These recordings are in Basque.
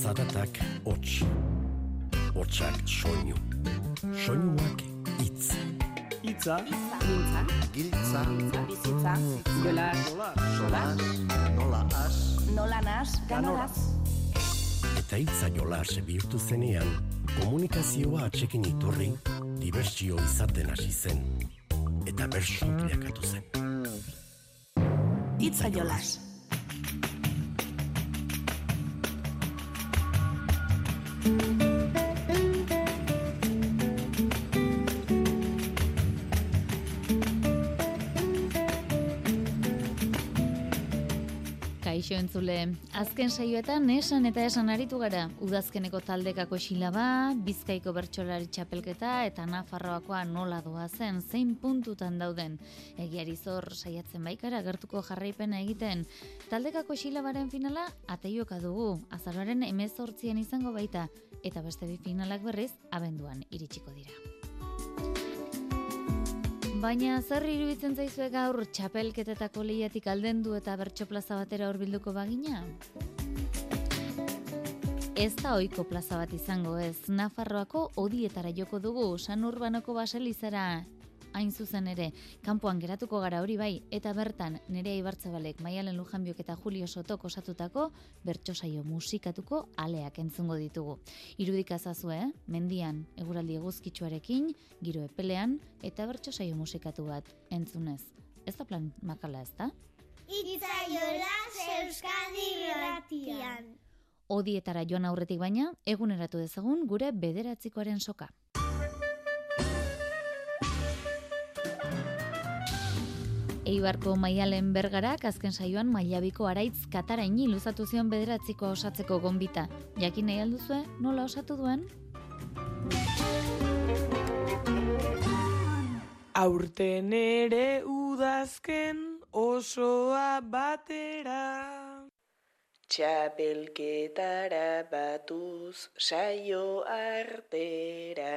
Zaratak hots, hotsak soinu, soinuak itz. Itza, Mintza, Giltza, bizitza, jola, sola, nola as, nola nas, ganoraz. Eta hitza jola bihurtu zenean, komunikazioa atxekin iturri, dibertsio izaten hasi zen. Eta bersu bilakatu zen. Itza jolas. Kaixo entzule, azken saioetan esan eta esan aritu gara, udazkeneko taldekako xilaba, bizkaiko bertsolari txapelketa eta nafarroakoa nola doa zen, zein puntutan dauden. Egiari zor saiatzen baikara gertuko jarraipena egiten. Taldekako xilabaren finala ateioka dugu, azaroaren emezortzien izango baita, eta beste bi finalak berriz abenduan iritsiko dira. Baina zer iruditzen zaizue gaur txapelketetako lehiatik aldendu eta bertso plaza batera hurbilduko bagina? Ez da ohiko plaza bat izango ez, Nafarroako odietara joko dugu, San Urbanoko baselizara hain zuzen ere, kanpoan geratuko gara hori bai, eta bertan nerea ibartzabalek, maialen lujanbiok eta Julio Sotok osatutako bertso saio musikatuko aleak entzungo ditugu. Irudika zazue, eh? mendian, eguraldi eguzkitsuarekin, giro epelean, eta bertso saio musikatu bat entzunez. Ez da plan makala ez da? Itzaiola Euskadi Irratian. Odietara joan aurretik baina, eguneratu dezagun gure bederatzikoaren soka. Eibarko maialen bergarak azken saioan mailabiko araitz kataraini luzatu zion bederatzikoa osatzeko gonbita. Jakin nahi alduzue, nola osatu duen? aurten ere udazken osoa batera. Txapelketara batuz saio artera.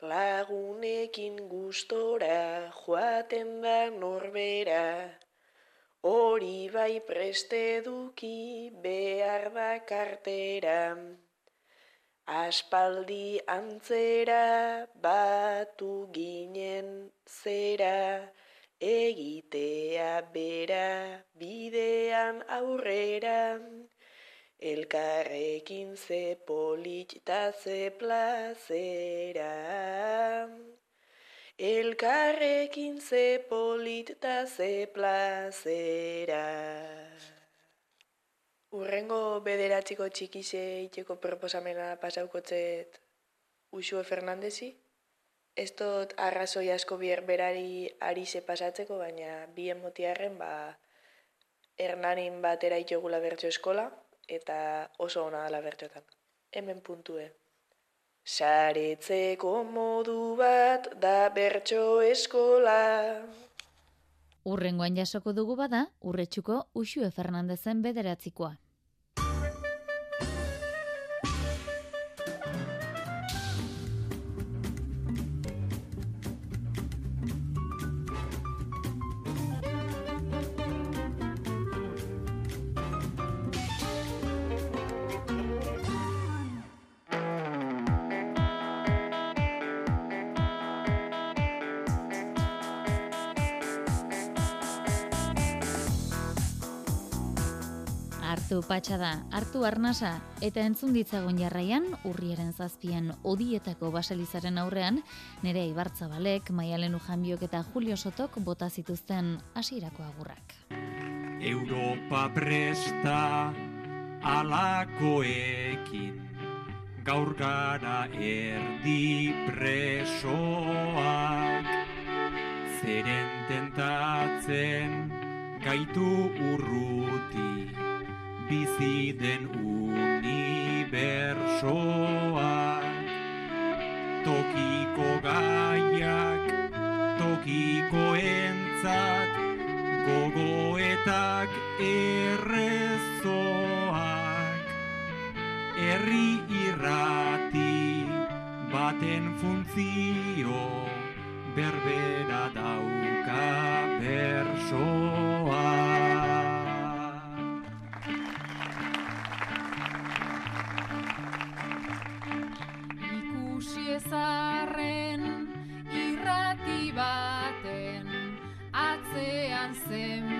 Lagunekin gustora joaten da norbera. Hori bai preste duki behar da kartera. Aspaldi antzera batu ginen zera. Egitea bera bidean aurrera. Elkarrekin ze polit eta ze plazera. Elkarrekin ze polit eta ze plazera. Urrengo bederatziko txikize itxeko proposamena pasaukotzet Usue Fernandezi. Ez dut arrazoi asko bier berari ari ze pasatzeko, baina bien motiarren ba Hernanin batera itxogula bertso eskola, eta oso ona dela bertxotan. Hemen puntue. Saretzeko modu bat da bertso eskola. Urrengoan jasoko dugu bada, urretxuko Uxue Fernandezen bederatzikoa. Patxada, hartu arnasa, eta entzun ditzagun jarraian, urriaren zazpian odietako baselizaren aurrean, nere ibartzabalek, maialen ujanbiok eta Julio Sotok bota zituzten hasierako agurrak. Europa presta alakoekin gaur gara erdi presoak zeren tentatzen gaitu urruti bizi den unibersoak tokiko gaiak tokiko entzat gogoetak errezoak herri irrati baten funtzio berbera dauka bersoa. zarren irrati baten atzean zen.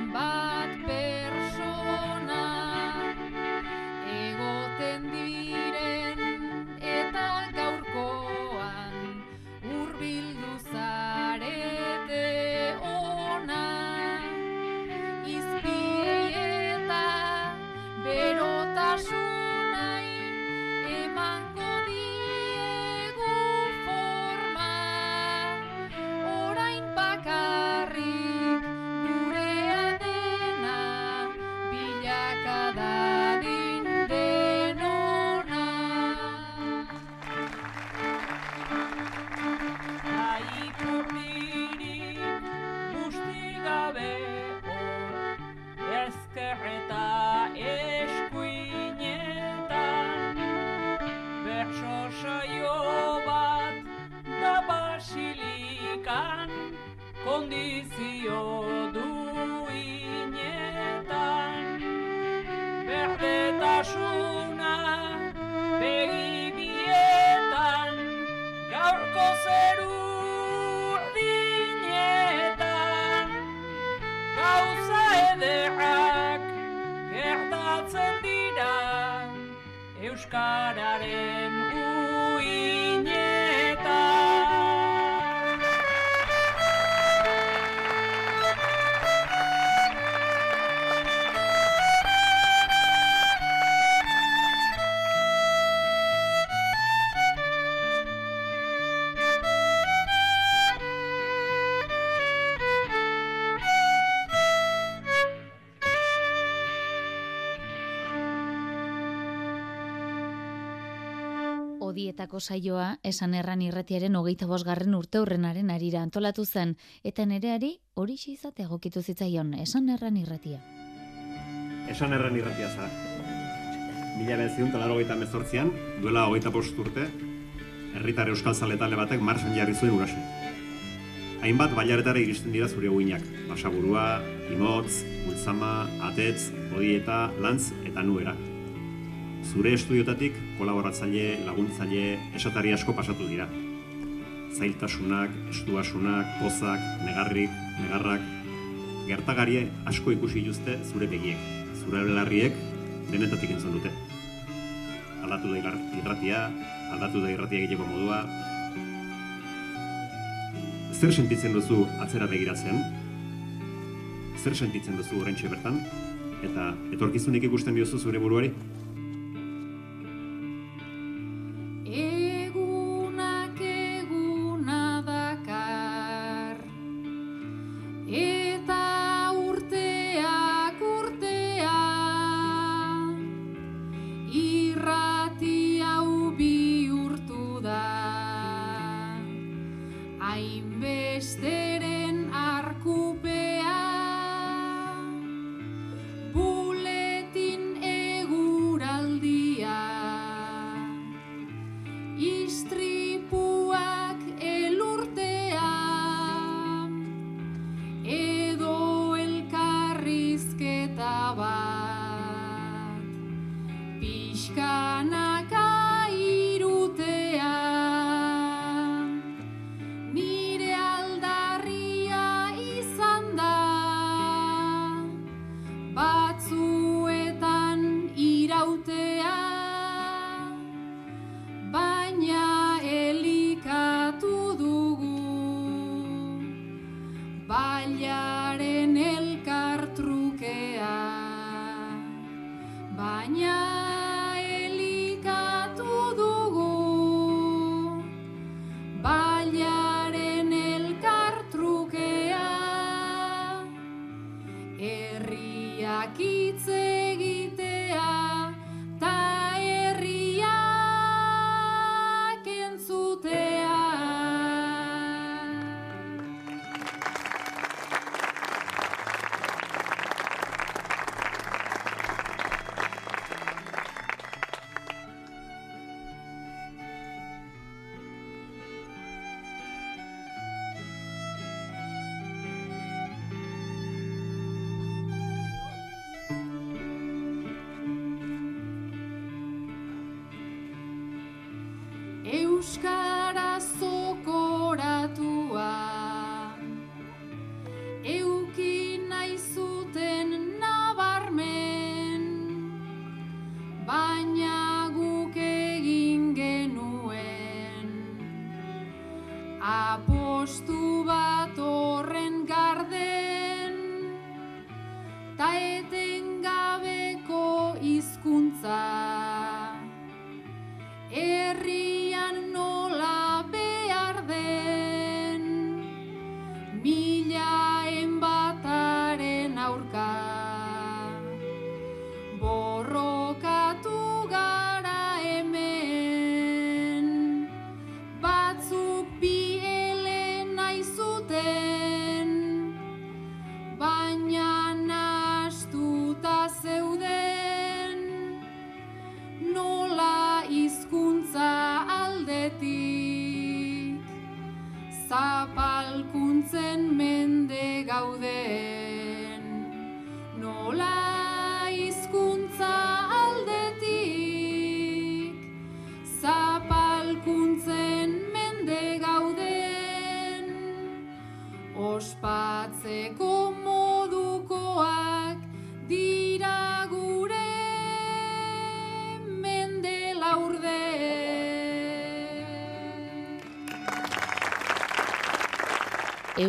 Odietako saioa esan erran irratiaren hogeita bosgarren urte hurrenaren arira antolatu zen, eta nereari hori izatea egokitu zitzaion esan erran irratia. Esan erran irratia zara. Mila beziun talaro hogeita mezortzian, duela hogeita bost urte, herritar euskal zaletale batek marsan jarri zuen urasen. Hainbat bailaretara iristen dira zure uinak, basaburua, imotz, ultzama, atetz, odieta, lantz eta nuera. Zure estudiotatik kolaboratzaile, laguntzaile, esatari asko pasatu dira. Zailtasunak, estuasunak, pozak, negarrik, negarrak, gertagarie asko ikusi dituzte zure begiek. Zure belarriek denetatik entzun dute. Aldatu da irra- irratia, aldatu da irratia egiteko modua. Zer sentitzen duzu atzera begiratzen? Zer sentitzen duzu oraintxe bertan? Eta etorkizunik ikusten diozu zure buruari?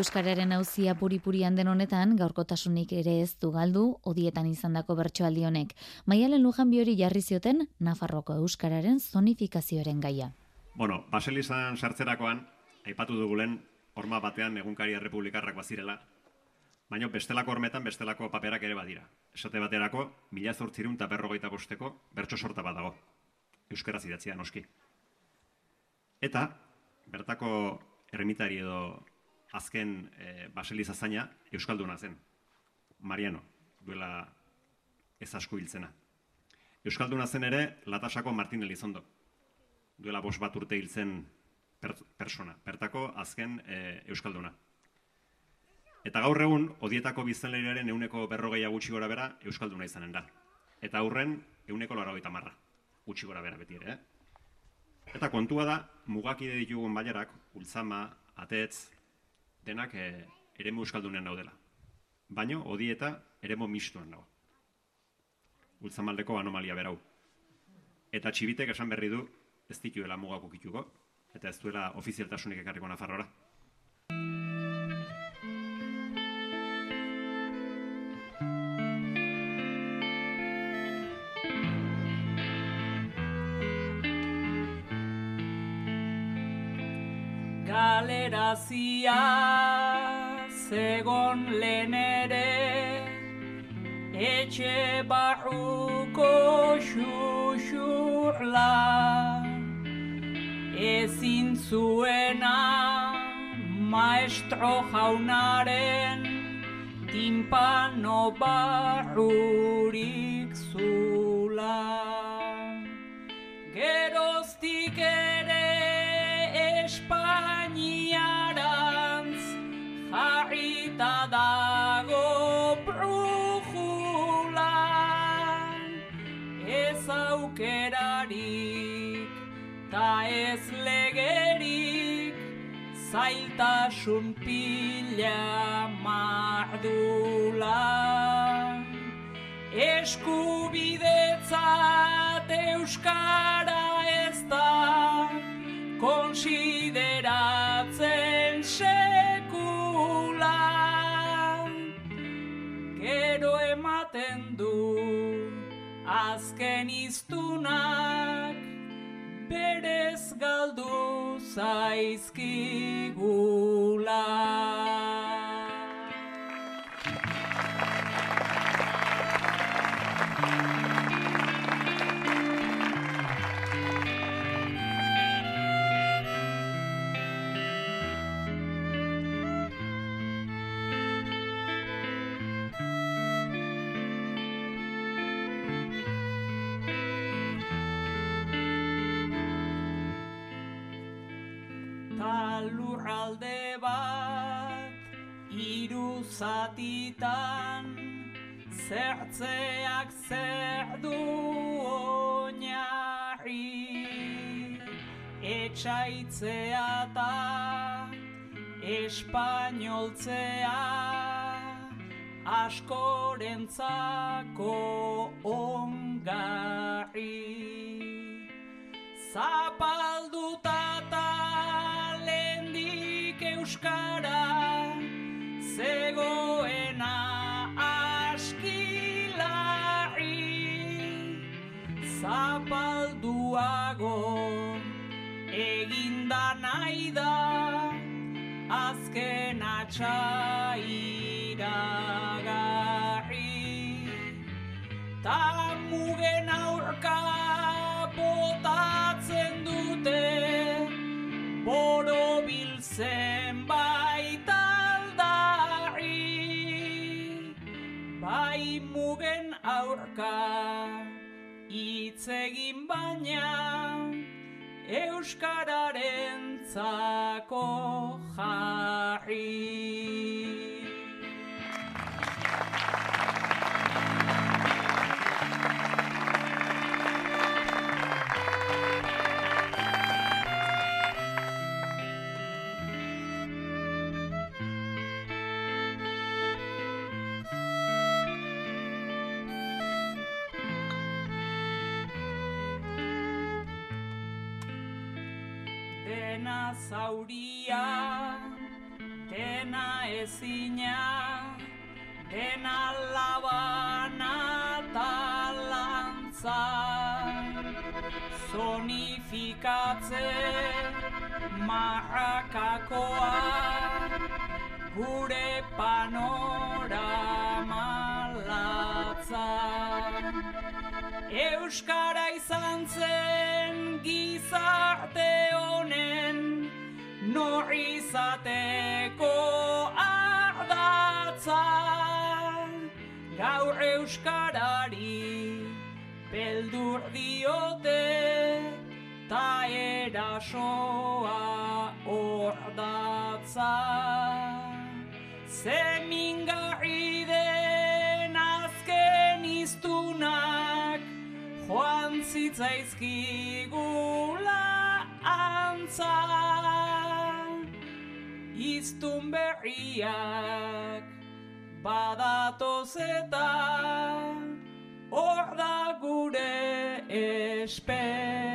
Euskararen auzia puri-purian den honetan, gaurkotasunik ere ez du galdu, odietan izandako bertsoaldi honek. Maialen lujan biori jarri zioten, Nafarroko Euskararen zonifikazioaren gaia. Bueno, baselizan sartzerakoan, aipatu dugulen, horma batean egunkari errepublikarrak bazirela, baina bestelako hormetan bestelako paperak ere badira. Esate baterako, mila zortzirun eta berrogeita bosteko bertso sorta bat dago. Euskaraz idatzia, noski. Eta, bertako erremitari edo azken e, baseliza zaina Euskalduna zen. Mariano, duela ez asko hiltzena. Euskalduna zen ere, Latasako Martin Elizondo. Duela bos bat urte hiltzen per, persona. Bertako azken e, Euskalduna. Eta gaur egun, odietako biztanleiraren euneko berrogeia gutxi gora bera Euskalduna izanen da. Eta aurren, euneko laragoita marra. Gutxi gora bera beti ere, eh? Eta kontua da, mugakide ditugun baiarak, ultzama, atetz, denak e, eremu euskaldunean daudela. Baino, odieta eremu mistuan dago. Ultzamaldeko anomalia berau. Eta txibitek esan berri du, ez dituela mugako kituko, eta ez duela ofizialtasunik ekarriko nafarrora. Galerazia zegon lehen ere etxe barruko xuxurla. Ezin zuena maestro jaunaren timpano barrurik zula aukerarik ta ez legerik zailtasun pila mardula. Eskubidetzat euskara ez da konsideratzen azken iztunak berez galdu zaizkigula zatitan zertzeak zer du oinarri. Etxaitzea ta espainoltzea askorentzako zapalduago eginda nahi da azken atxairagarri ta mugen aurka botatzen dute borobil zenbait aldarri bai mugen aurka egin baina euskararen zako jarri marrakakoa, gure panorama latza. Euskara izan zen gizarte honen nor izateko ardatza. Gaur Euskarari beldur diote ta erasoa hor datza. Zemingarri den azken iztunak joan zitzaizkigula antza. Iztun berriak badatoz eta hor da gure esperantza.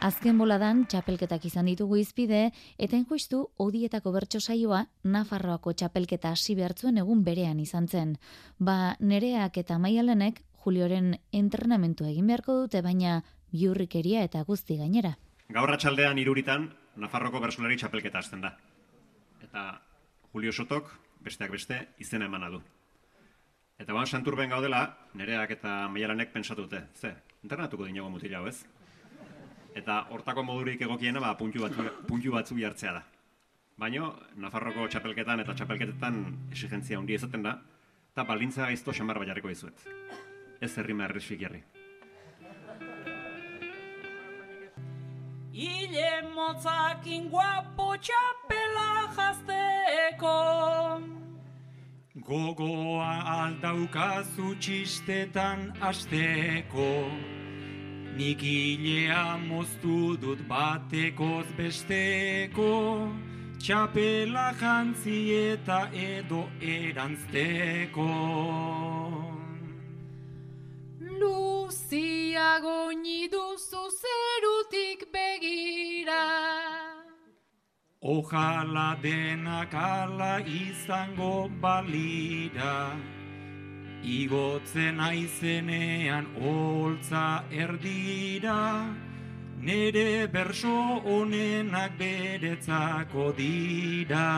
Azken boladan txapelketak izan ditugu izpide, eta justu odietako bertso saioa Nafarroako txapelketa hasi behartzuen egun berean izan zen. Ba, nereak eta maialenek Julioren entrenamentu egin beharko dute, baina biurrikeria eta guzti gainera. Gaur atxaldean iruritan, Nafarroko bersolari txapelketa hasten da. Eta Julio Sotok, besteak beste, izena emana du. Eta ban santurben gaudela, nereak eta maialanek pentsatu dute. Ze, internatuko dinago mutila ez? Eta hortako modurik egokiena ba, puntu, batzu, puntu batzu jartzea da. Baino, Nafarroko txapelketan eta txapelketetan exigentzia hundi izaten da, eta balintza gaizto xamar bat jarriko dizuet. Ez herrima erresik jarri. Ile motzakin guapo txapela jazteko Gogoa aldaukazu txistetan asteko Nik hilea moztu dut batekoz besteko Txapela jantzi eta edo erantzteko. Luziago duzu zerutik begira. Ojala denak ala izango balira Igotzen aizenean holtza erdira Nere berso honenak beretzako dira.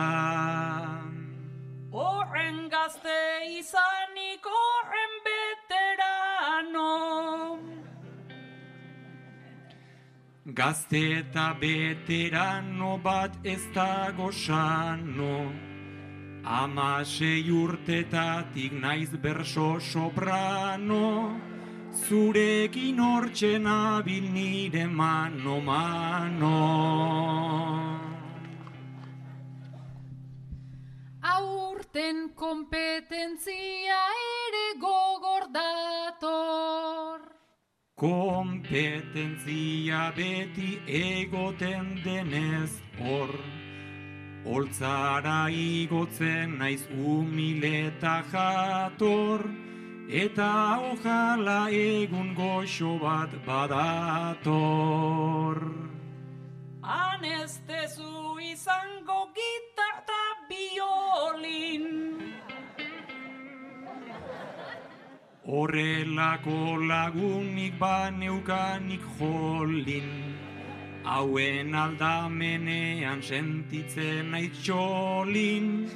Horren gazte izanik horren veterano Gazte eta veterano bat ez dago sano Amasei urtetatik naiz berso soprano Zurekin hortzen abil nire mano mano. Aurten kompetentzia ere gogor dator. Kompetentzia beti egoten denez hor Holtzara igotzen naiz humileta jator Eta ojala egun goxo bat badator. Anestezu izango gitar eta biolin. Horrelako lagunik baneukanik jolin Hauen aldamenean sentitzen naiz txolin.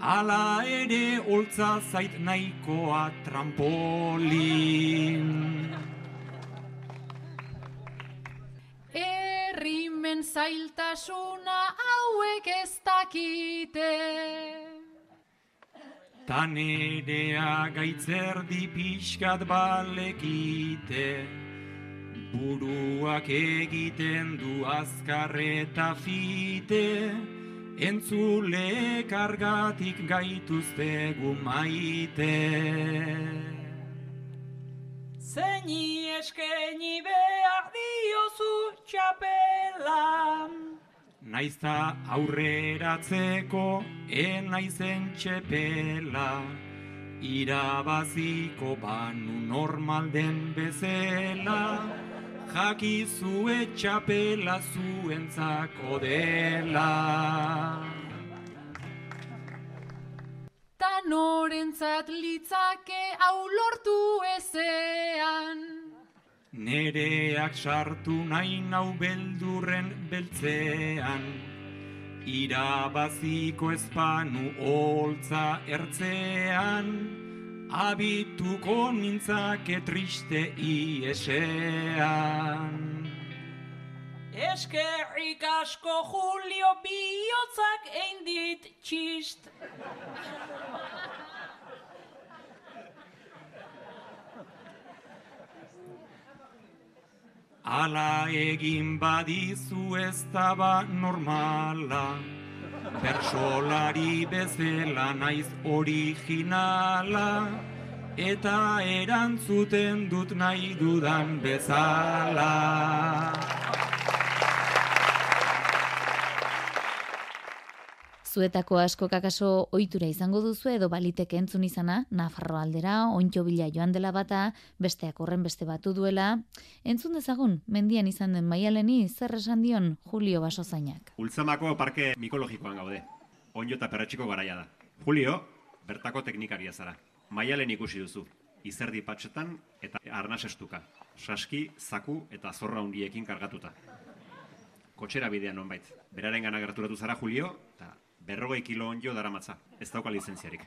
Ala ere holtza zait nahikoa trampolin. Herrimen zailtasuna hauek ez dakite. Ta nerea gaitzerdi pixkat balekite Buruak egiten du azkarreta fite Entzule kargatik gaituztegu maite. Zeini eskaini behar diozu txapela Naizta aurreratzeko enaizen txepela. Irabaziko banu normal den bezela, jakizue txapela zuentzako dela. Ta norentzat litzake hau lortu ezean. Nereak sartu nahi nau beldurren beltzean, irabaziko espanu holtza ertzean, abituko nintzake triste iesean. Eskerrik asko Julio bihotzak egin dit txist. Ala egin badizu ez da ba normala, bersolari bezala naiz originala, eta erantzuten dut nahi dudan bezala. Zuetako asko kakaso ohitura izango duzu edo baliteke entzun izana, Nafarro aldera, ontxo bila joan dela bata, besteak horren beste batu duela. Entzun dezagun, mendian izan den maialeni zer esan dion Julio Basozainak. Ultzamako parke mikologikoan gaude. Onjo eta perretxiko garaia da. Julio, bertako teknikaria zara. Maialen ikusi duzu. Izerdi patxetan eta arnas estuka. Saski, zaku eta zorra hundiekin kargatuta. Kotxera bidean nonbait. Beraren gana gerturatu zara Julio, eta berrogei kilo onjo daramatza. Ez dauka lizentziarik.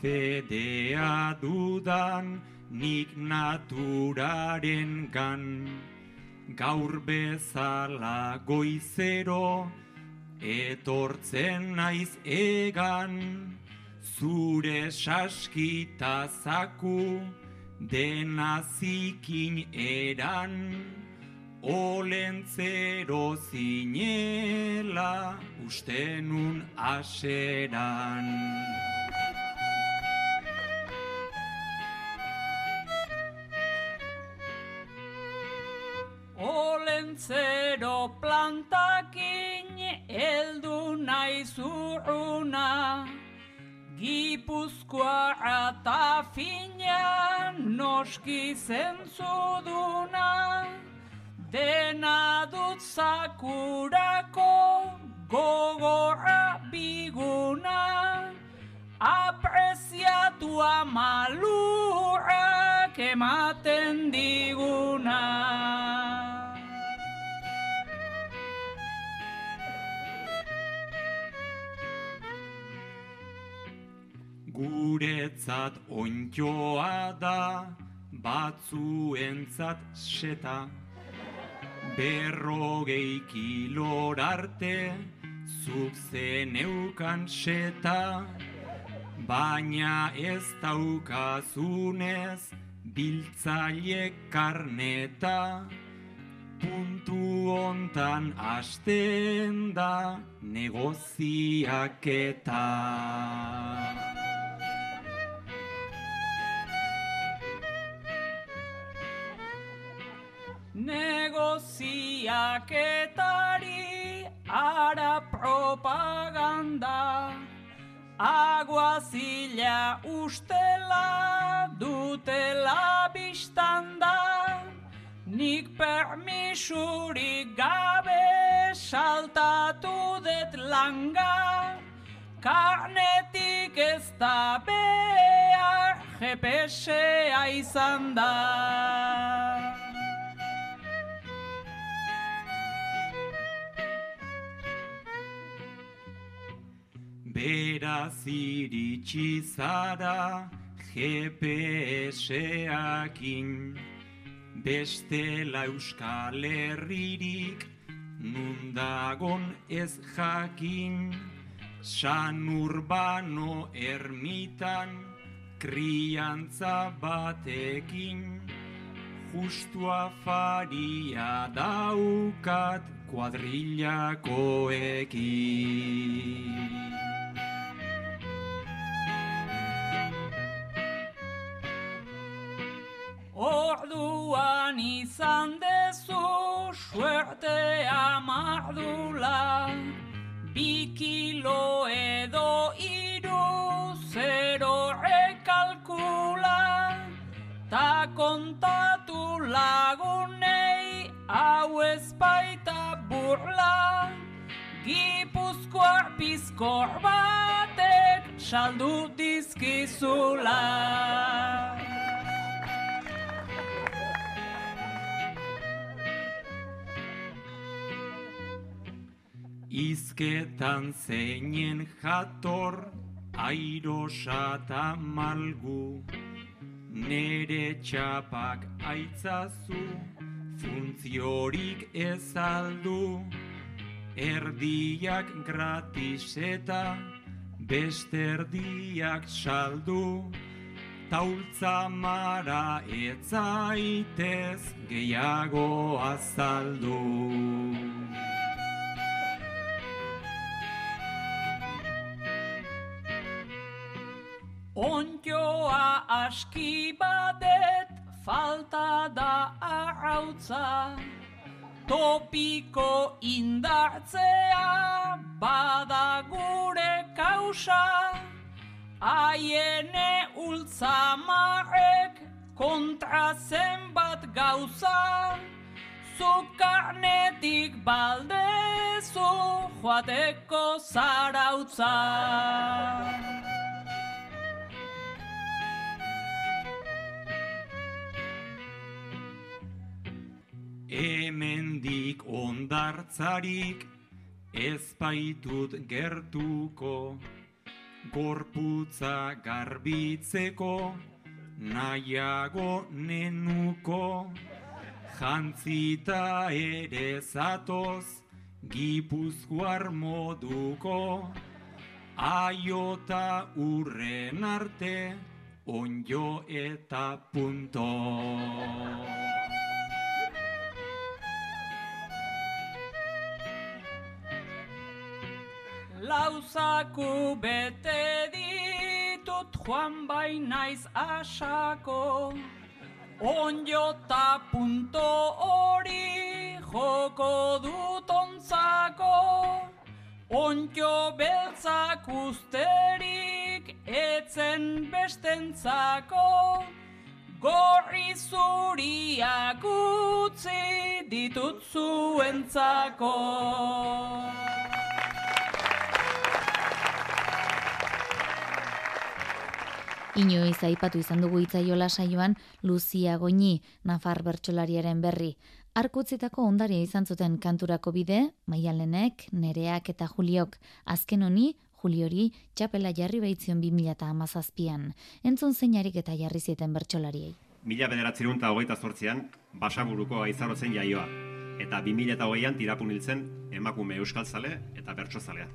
Fedea dudan nik naturaren gan, gaur bezala goizero etortzen naiz egan, zure saskita zaku dena zikin eran, olentzero zinela ustenun aseran. Olentzero plantakin eldu nahi zurruna, Gipuzkoa eta fina noski zentzuduna, Dena dut zakurako gogorra biguna, Apreziatua malurrak ematen diguna. Guretzat ontjoa da, batzuentzat seta. Berrogei kilor arte, zuk zeneukan seta. Baina ez daukazunez, biltzaile karneta. Puntu hontan hasten da negoziaketa. Negoziaketari ara propaganda. Aguazila ustela dutela biztanda. Nik permisurik gabe saltatu det langa. Karnetik ez da behar GPS-a izan da Beraz iritsi zara GPS-akin Bestela Euskal Herririk nundagon ez jakin. San Urbano ermitan kriantza batekin. Justua faria daukat kuadrillakoekin Orduan izan dezu suertea mardula Bi kilo edo iru zero rekalkula Ta kontatu lagunei hau ez baita burla. Gipuzkoar pizkor batek saldu dizkizula Izketan zeinen jator, airosa eta malgu, nere txapak aitzazu, funtziorik ez aldu, erdiak gratis eta beste erdiak saldu, taultza mara etzaitez gehiago azaldu. Aski badet falta da arrautza. Topiko indartzea bada gure kausa. Aiene ultzamarek kontra zenbat gauza. Zukarnetik baldezu joateko zarautza Hemendik ondartzarik ez baitut gertuko, gorputza garbitzeko nahiago nenuko, jantzita ere zatoz gipuzkoar moduko, aiota urren arte onjo eta punto. Lauzaku bete ditut joan bai naiz asako. Onjo ta punto hori joko dut ontzako. Onjo beltzak usterik etzen bestentzako. Gorri zuriak utzi ditut zuentzako Inoiz aipatu izan dugu itzaiola saioan Luzia Goñi, Nafar bertsolariaren berri. Arkutzitako ondaria izan zuten kanturako bide, Maialenek, Nereak eta Juliok. Azken honi, Juliori, txapela jarri baitzion 2008an. Entzun zeinarik eta jarri zieten bertsolariei. Mila bederatzerun eta hogeita zortzian, basaburuko aizarotzen jaioa. Eta 2008an tirapun hiltzen emakume euskaltzale eta bertsozalea.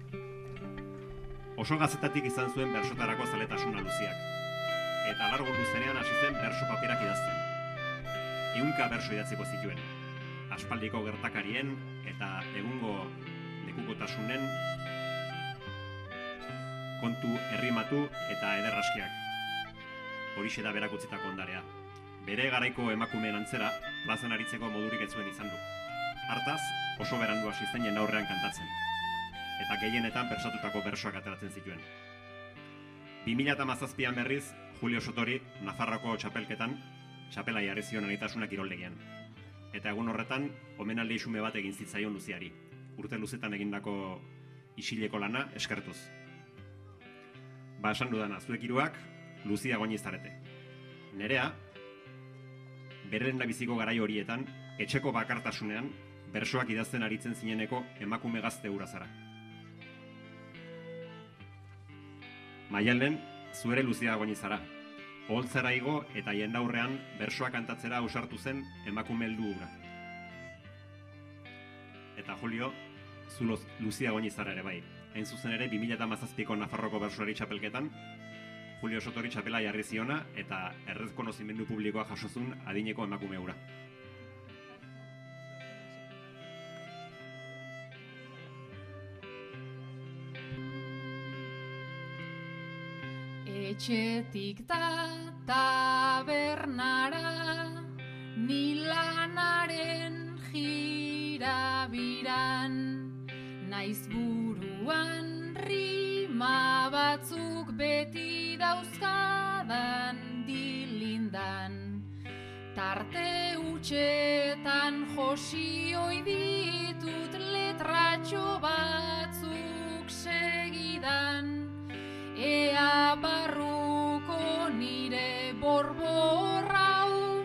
Oso gazetatik izan zuen bersotarako zaletasuna luziak. Eta largo luzenean hasi zen berso paperak idazten. Ehunka berso idatziko zituen. Aspaldiko gertakarien eta egungo lekukotasunen kontu herrimatu eta ederraskiak. Horixe da berak utzitako ondarea. Bere garaiko emakumeen antzera, plazan aritzeko modurik ez zuen izan du. Hartaz, oso berandu hasi zen jende aurrean kantatzen. Eta gehienetan persatutako bersoak ateratzen zituen. 2017an berriz, Julio Sotori, Nafarroko txapelketan, txapela jarri zion anitasunak iroldegian. Eta egun horretan, omenaldi isume bat egin zitzaion luziari. Urte luzetan egindako isileko lana eskertuz. Ba, esan dudana, zuek hiruak Luzia goini zarete. Nerea, beren biziko garai horietan, etxeko bakartasunean, bersoak idazten aritzen zineneko emakume gazte hura. Maialen, zuere Luzia goini zara. Oholtzara igo eta jendaurrean bersoak kantatzera ausartu zen emakume heldu. Eta Julio, zu Luzia goini zara ere bai. hain zuzen ere 2017ko Nafarroko bersolari txapelketan, Julio Sotori txapela jarri ziona eta errez konozimendu publikoa jasozun adineko emakume hura. Etxetik da tabernara, nilanaren jirabiran, naiz buruan rima batzuk beti dauzkadan dilindan. Tarte utxetan josioi ditut letratxo batzuk segidan, Ea borborrau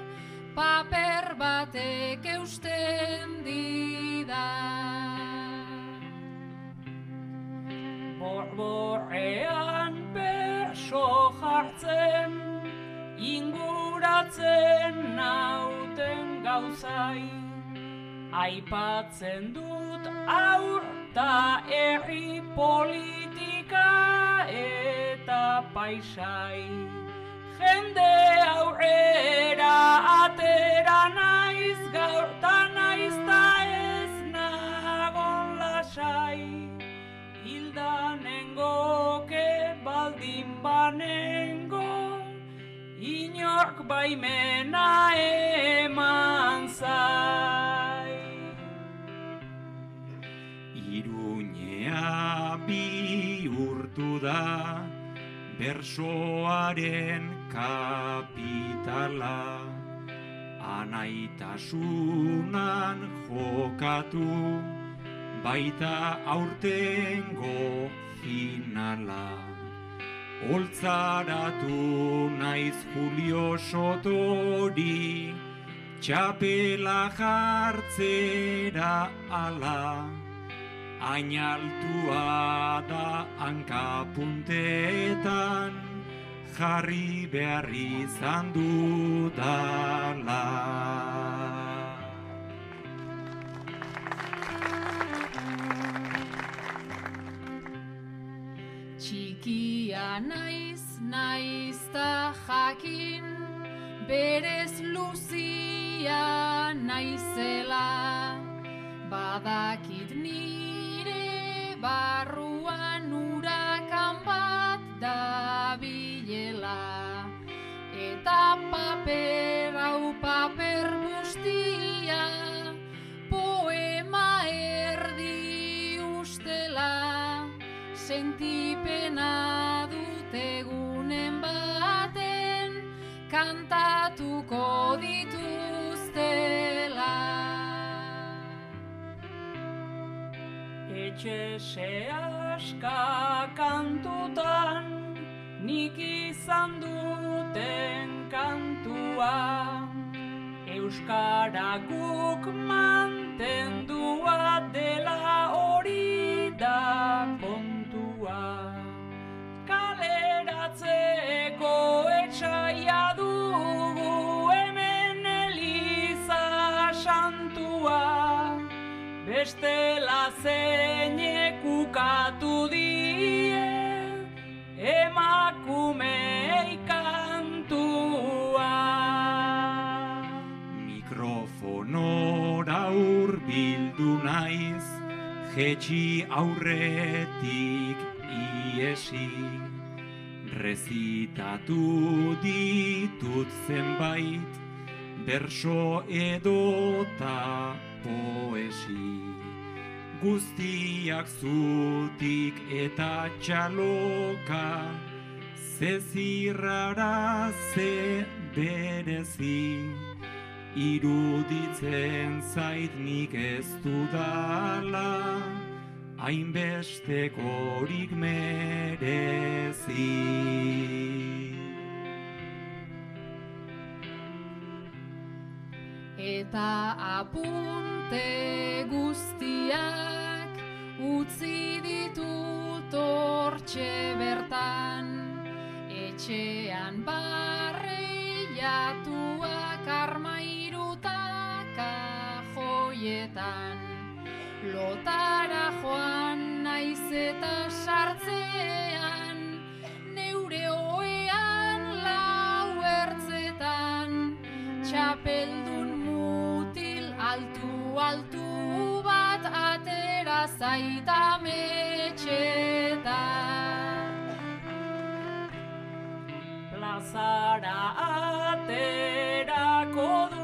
paper batek eusten didan. Borborrean beso jartzen, inguratzen nauten gauzai. Aipatzen dut aur ta herri politika eta paisai. Jende aurrera atera naiz gaur ta naiz ta ez nagon lasai. Hildanengoke baldin banengo, inork baimena eman zai. Iruñea bihurtu da bersoaren kapitala. Anaitasunan jokatu baita aurtengo finala. Oltzaratu naiz Julio Sotori txapela jartzera ala. Ainaltua da hankapuntetan jarri behar izan dudala. Txikia naiz, naiz ta jakin, berez luzia naizela, badakit nire barruan paper hau paper guztia, poema erdi ustela, sentipena dut egunen baten, kantatuko dituztela. Etxe sehaska kantutan nik izan duten kantua Euskara guk mantendua dela hori da kontua. Kaleratzeko etxaia dugu hemen eliza santua. Bestela zeinek ukatu die emakumei Mikrofonora hurbildu naiz, jetxi aurretik iesi. Rezitatu ditut zenbait, berso edota poesi. Guztiak zutik eta txaloka, ze zirrara ze berezi. Iruditzen zait nik ez dudala, hainbestekorik merezi. Eta apunte guztiak utzi ditut hortxe bertan Etxean barreiatuak armairutaka joietan Lotara joan naiz eta sartzean, neure oean lau ertzetan, txapeldun mutil altu altu bat atera zaita metxetan. Plazara aterako dut,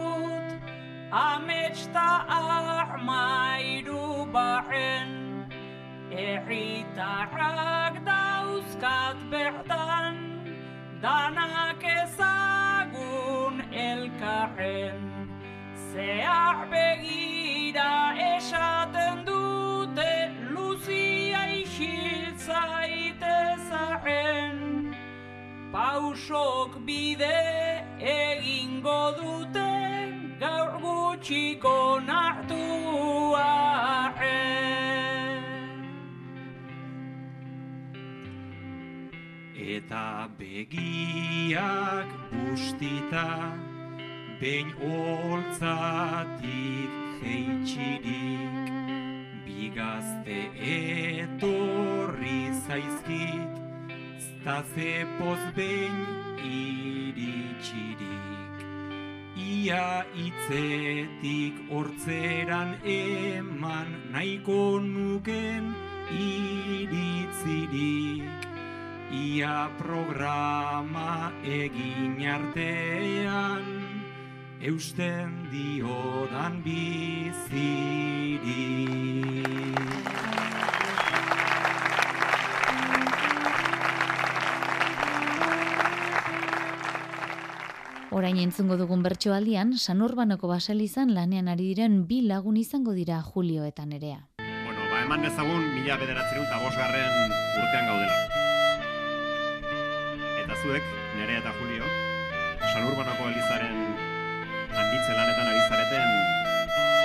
ametsta armairu barren, erritarrak dauzkat bertan, danak ezagun elkarren. Zehar begira esaten dute Luzia isiltzaitezaren Pausok bide gutxiko nartuaren Eta begiak bustita Behin holtzatik jeitxirik Bigazte etorri zaizkit Zta zepoz behin iritsirik Ia itzetik hortzeran eman Nahiko nuken iritzirik Ia programa egin artean Eusten diodan bizirik Orain entzungo dugun bertsoaldian, San Urbanoko baselizan lanean ari diren bi lagun izango dira Julio eta Nerea. Bueno, ba, eman dezagun mila bederatzerun eta bosgarren urtean gaudela. Eta zuek, Nerea eta Julio, San Urbanoko Elizaren handitze lanetan ari zareten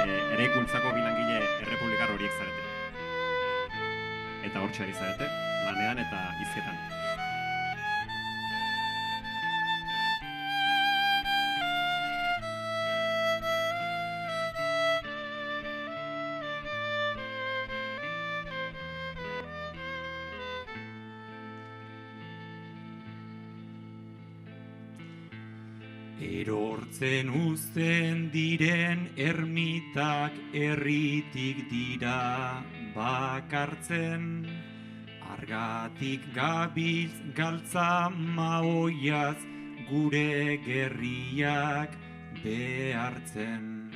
e, eraikuntzako bilangile errepublikar horiek zarete. Eta hortxe ari zarete, lanean eta izketan. Erortzen uzten diren ermitak erritik dira bakartzen. Argatik gabiltz galtza maoiaz gure gerriak behartzen.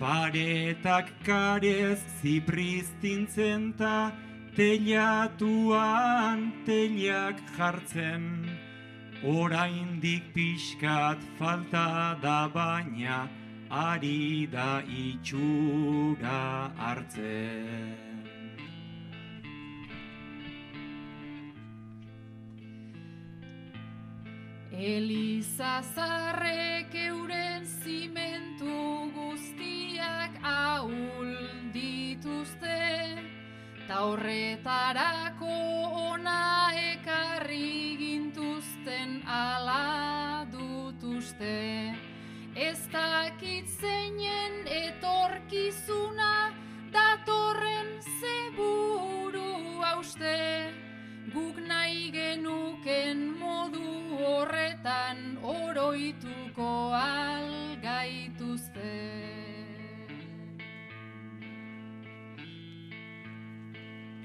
Paretak karez zipristintzen ta telatuan telak jartzen Oraindik pixkat falta da baina ari da itxura hartzen. Eliza zarrek euren zimentu guztiak ahul dituzte, ta horretarako ona ekarri gintuzten ala dutuzte. Ez dakit zeinen etorkizuna datorren zeburu hauste. Guk nahi genuken modu horretan oroituko algaituzte.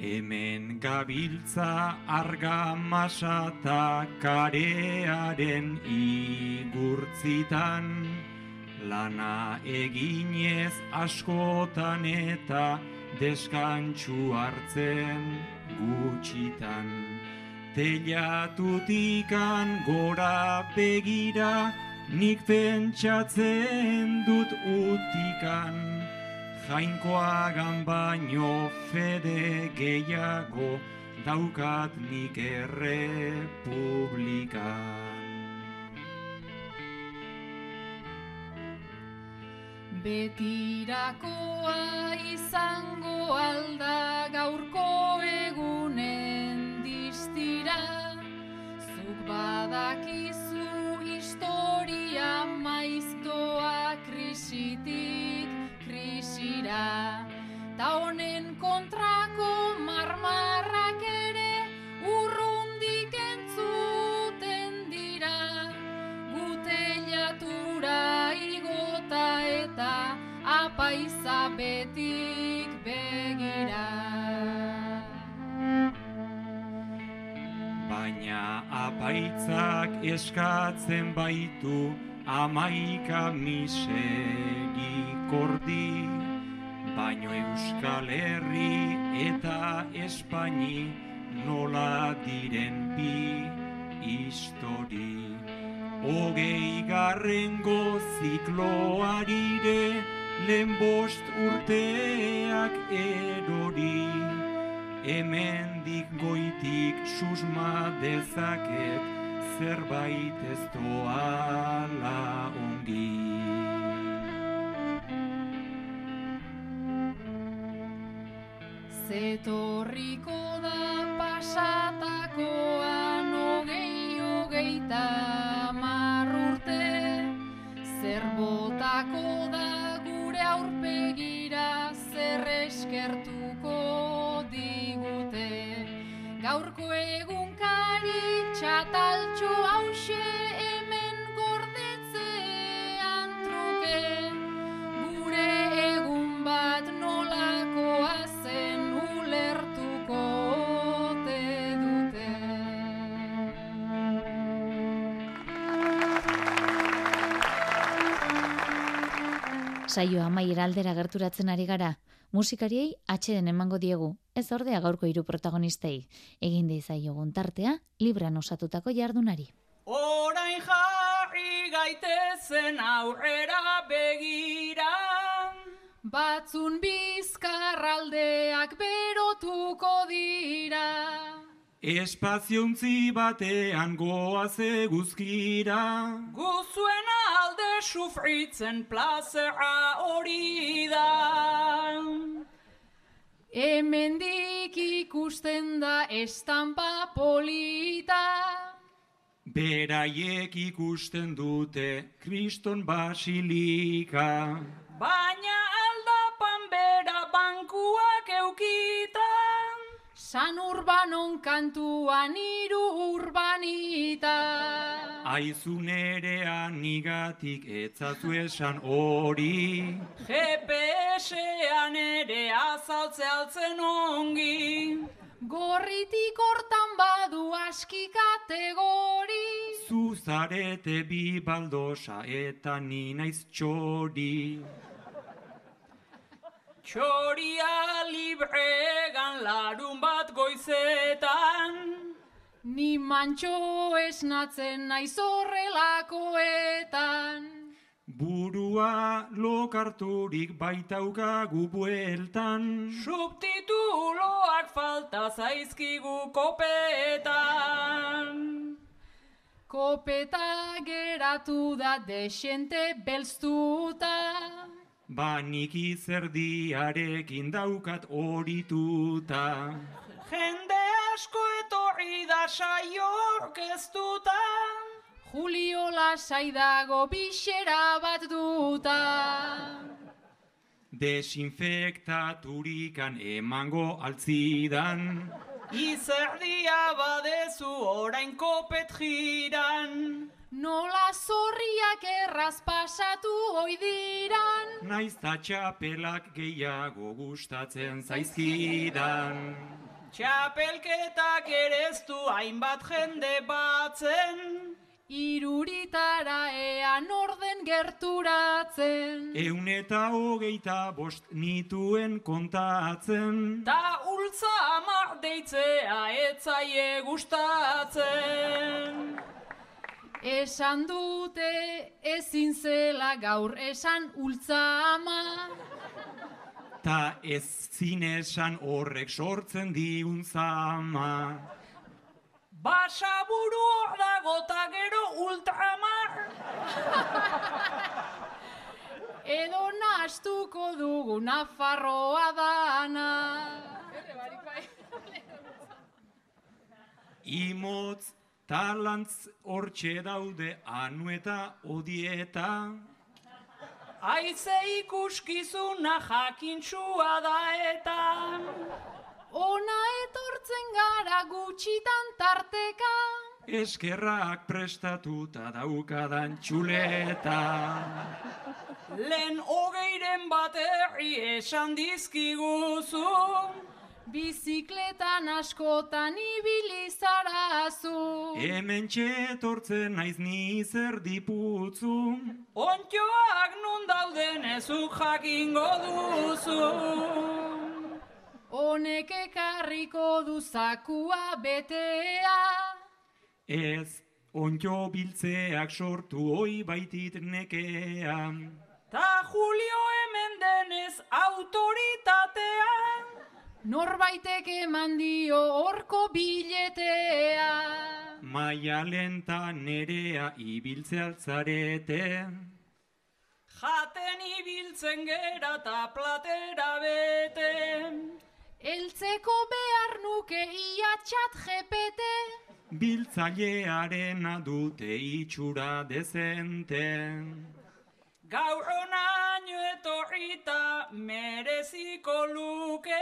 Hemen gabiltza argamasa eta karearen igurtzitan, lana eginez askotan eta deskantxu hartzen gutxitan. Telatutikan gora begira, nik pentsatzen dut utikan, jainkoagan baino fede gehiago daukat nik errepublikan. Betirakoa izango alda gaurko egunen distira Zuk badakizu historia maiztoa krisitik dira. Ta honen kontrako marmarrak ere urrundik entzuten dira. Gutelatura igota eta apaiza betik begira. Baina apaitzak eskatzen baitu amaika misegi kordi. Baino Euskal Herri eta Espaini nola diren bi histori. Hogei garrengo zikloarire lehen bost urteak erori. Hemendik goitik susma dezaket zerbait ez doala ongi. Zetorriko da pasatakoan hogei hogeita hamar urte. Zer botako da gure aurpegira zer eskertuko digute? Gaurko egunkari Saioa amaiera aldera gerturatzen ari gara. Musikariei atxeden emango diegu, ez ordea gaurko hiru protagonistei. Egin deizaiogun tartea, libran osatutako jardunari. Orain jarri gaitezen aurrera begira. Batzun bizkarraldeak berotuko dira. Espaziontzi batean goaz eguzkira. Guzuen alde sufritzen plazera hori da. Hemendik ikusten da estampa polita. Beraiek ikusten dute kriston basilika. Baina aldapan bera bankuak eukita. San urbanon kantuan iru urbanita. Aizun erean nigatik etzazu esan hori. GPS-ean ere azaltze altzen ongi. Gorritik hortan badu aski kategori. Zuzarete bi baldosa eta ni naiz txori. Txoria libregan larun bat goizetan. Ni mantxo esnatzen naiz horrelakoetan. Burua lokarturik baitaukagu bueltan. Subtituloak falta zaizkigu kopetan. Kopeta geratu da desente belztuta. Ba nik izerdiarekin daukat horituta. Jende asko etorri da saio orkestuta. Julio lasai dago bixera bat duta. Desinfektaturikan emango altzidan. Izerdia badezu orain kopet jiran. Nola zorriak erraz pasatu oidiran. Naiz ta txapelak gehiago gustatzen zaizkidan. Txapelketak ereztu hainbat jende batzen. Iruritara ean orden gerturatzen. Eun eta hogeita bost nituen kontatzen. Ta ultza amar deitzea etzaie gustatzen. Esan dute ezin zela gaur esan ultza ama. Ta ez zinesan horrek sortzen digun zama. Basaburu hor dago ta gero ultramar. Edo nastuko dugu Nafarroa dana. Imotz talantz hortxe daude anu eta odieta. Aize ikuskizuna jakintsua da eta. Ona etortzen gara gutxitan tarteka. Eskerrak prestatuta daukadan txuleta. Lehen hogeiren baterri esan dizkiguzu. Bizikletan askotan ibili zarazu. Hemen txetortzen naiz ni zer diputzu. Ontioak nun dauden ezuk jakingo duzu. Honek ekarriko du zakua betea. Ez, ontjo biltzeak sortu oi baitit nekea. Ta Julio hemen denez autoritatea. Norbaitek eman dio horko biletea. Maia lenta nerea ibiltze altzarete. Jaten ibiltzen gera ta platera bete. Eltzeko behar nuke ia txat jepete. Biltzailearena dute itxura dezente. Gaur onaino etorrita mereziko luke.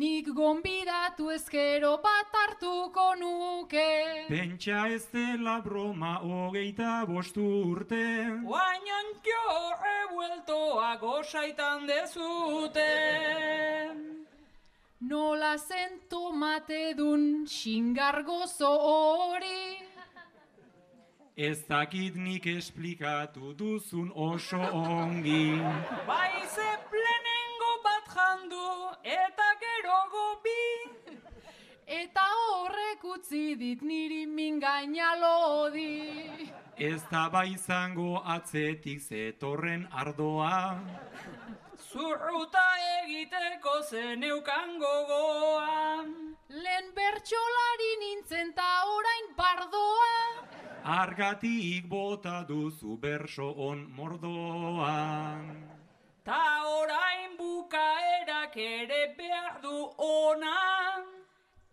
Nik gonbidatu ezkero bat hartuko nuke. Pentsa ez dela broma hogeita bostu urte. Oain jo revueltoa gozaitan dezute. Nola zen tomate dun xingargozo hori. Ez dakit nik esplikatu duzun oso ongi. Bai ze plenengo bat jandu eta gero gobi. Eta horrek utzi dit niri mingaina lodi. Ez da bai izango atzetik zetorren ardoa. Zurruta egiteko zeneukan gogoa. Lehen bertxolari nintzen ta orain pardoa. Argatik bota duzu berso on mordoan. Ta orain bukaerak ere behar du ona.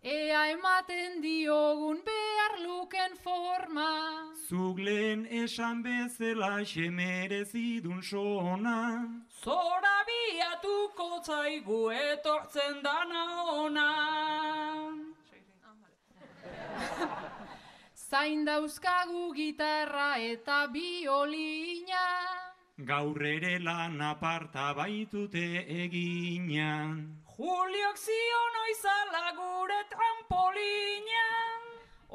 Ea ematen diogun behar luken forma. Zuk lehen esan bezala xemerezidun sona. Zora biatuko zaigu etortzen dana ona. Zain dauzkagu gitarra eta biolina. Gaur ere lan aparta baitute egina. Juliok zion oizala gure trampolina.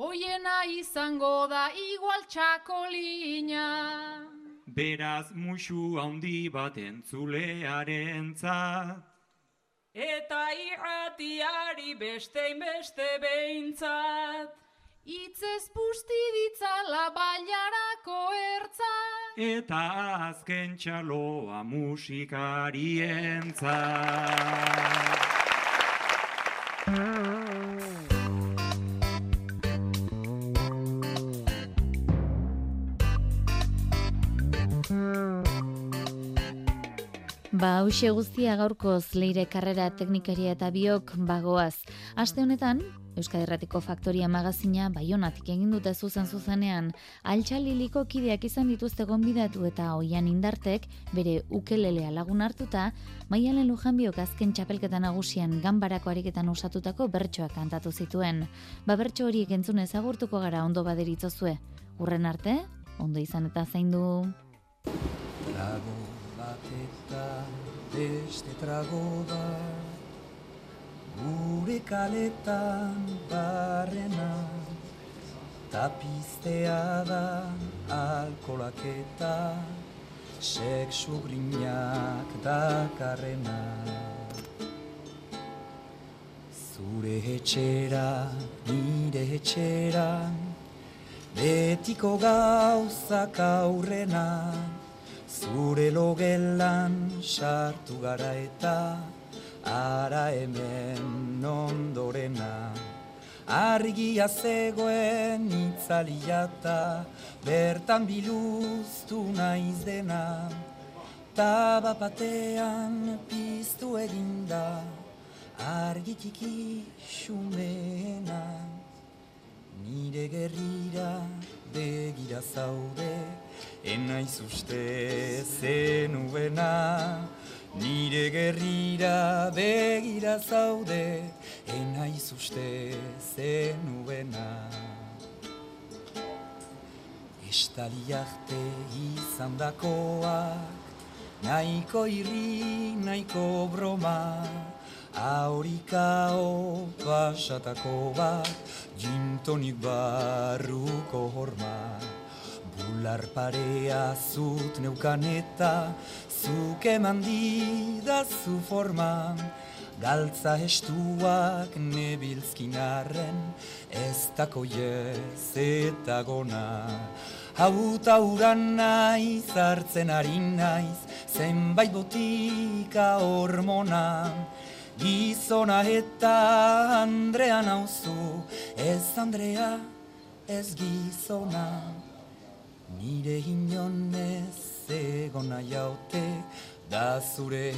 Oiena izango da igual txakolina. Beraz musu handi bat entzulearen Eta irratiari bestein beste behintzat. Itzez busti ditzala bailarako ertza. Eta azken txaloa musikarientzat. Ba, hause guztia gaurkoz leire karrera teknikaria eta biok bagoaz. Aste honetan, Euskadi Erratiko Faktoria magazina baionatik egin dute zuzen zuzenean, altxaliliko kideak izan dituzte gonbidatu eta oian indartek, bere ukelelea lagun hartuta, maialen lujan biok azken txapelketan nagusian ganbarako ariketan osatutako bertsoak kantatu zituen. Ba bertso horiek entzunez agurtuko gara ondo baderitzozue. Urren arte, ondo izan eta zain du. Trago bat eta beste trago bat Gure kaletan barrena Tapiztea da alkolak eta Sexu grinak dakarrena. Zure etxera, nire etxera Betiko gauzak aurrena. Zure logelan sartu gara eta Ara hemen ondorena Argia zegoen itzaliata Bertan biluztu naiz dena. Taba batean piztu eginda Argitiki xumena. Nire gerrira begira zaude Enaiz uste zenuena Nire gerrira begira zaude Enaiz uste zenuena Este Estali arte izan dakoak, nahiko irri, nahiko broma, aurikao pasatako bat, jintonik barruko horma. Bular parea zut neukan eta, zuk eman didazu forma, galtza estuak nebilzkinarren, ez dako ez eta gona. Hauta uran naiz, hartzen ari naiz, zenbait botika hormona. Gizona eta Andrea nauzu, ez Andrea, ez gizona. Nire inonez egona jaute, da zure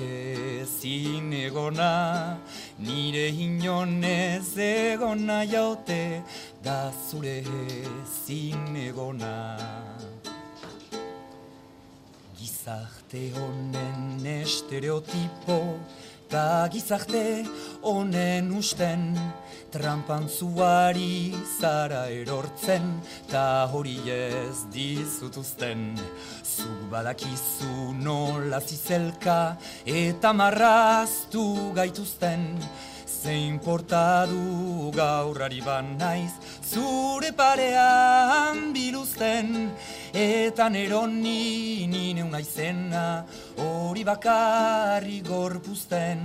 ezin egona. Nire inonez egona jaute, da zure ezin egona. Gizarte honen estereotipo, ta gizarte honen usten, trampan zuari zara erortzen, ta hori ez dizutuzten. Zu badakizu nola zizelka eta marraztu gaituzten, zein portadu gaurrari ban naiz, zure parean biluzten, eta neroni nine unaizena, hori bakarri gorpuzten,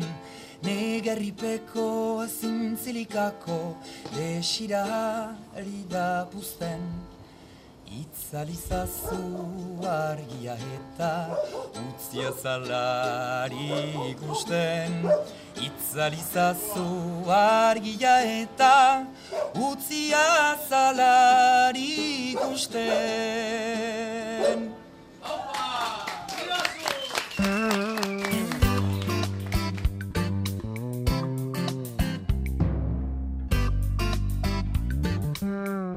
negerripeko zintzilikako, desirari da puzten. Itzalizazu argia eta utzia zalari ikusten. Itzalizazu argia eta utzia zalari ikusten. Mm.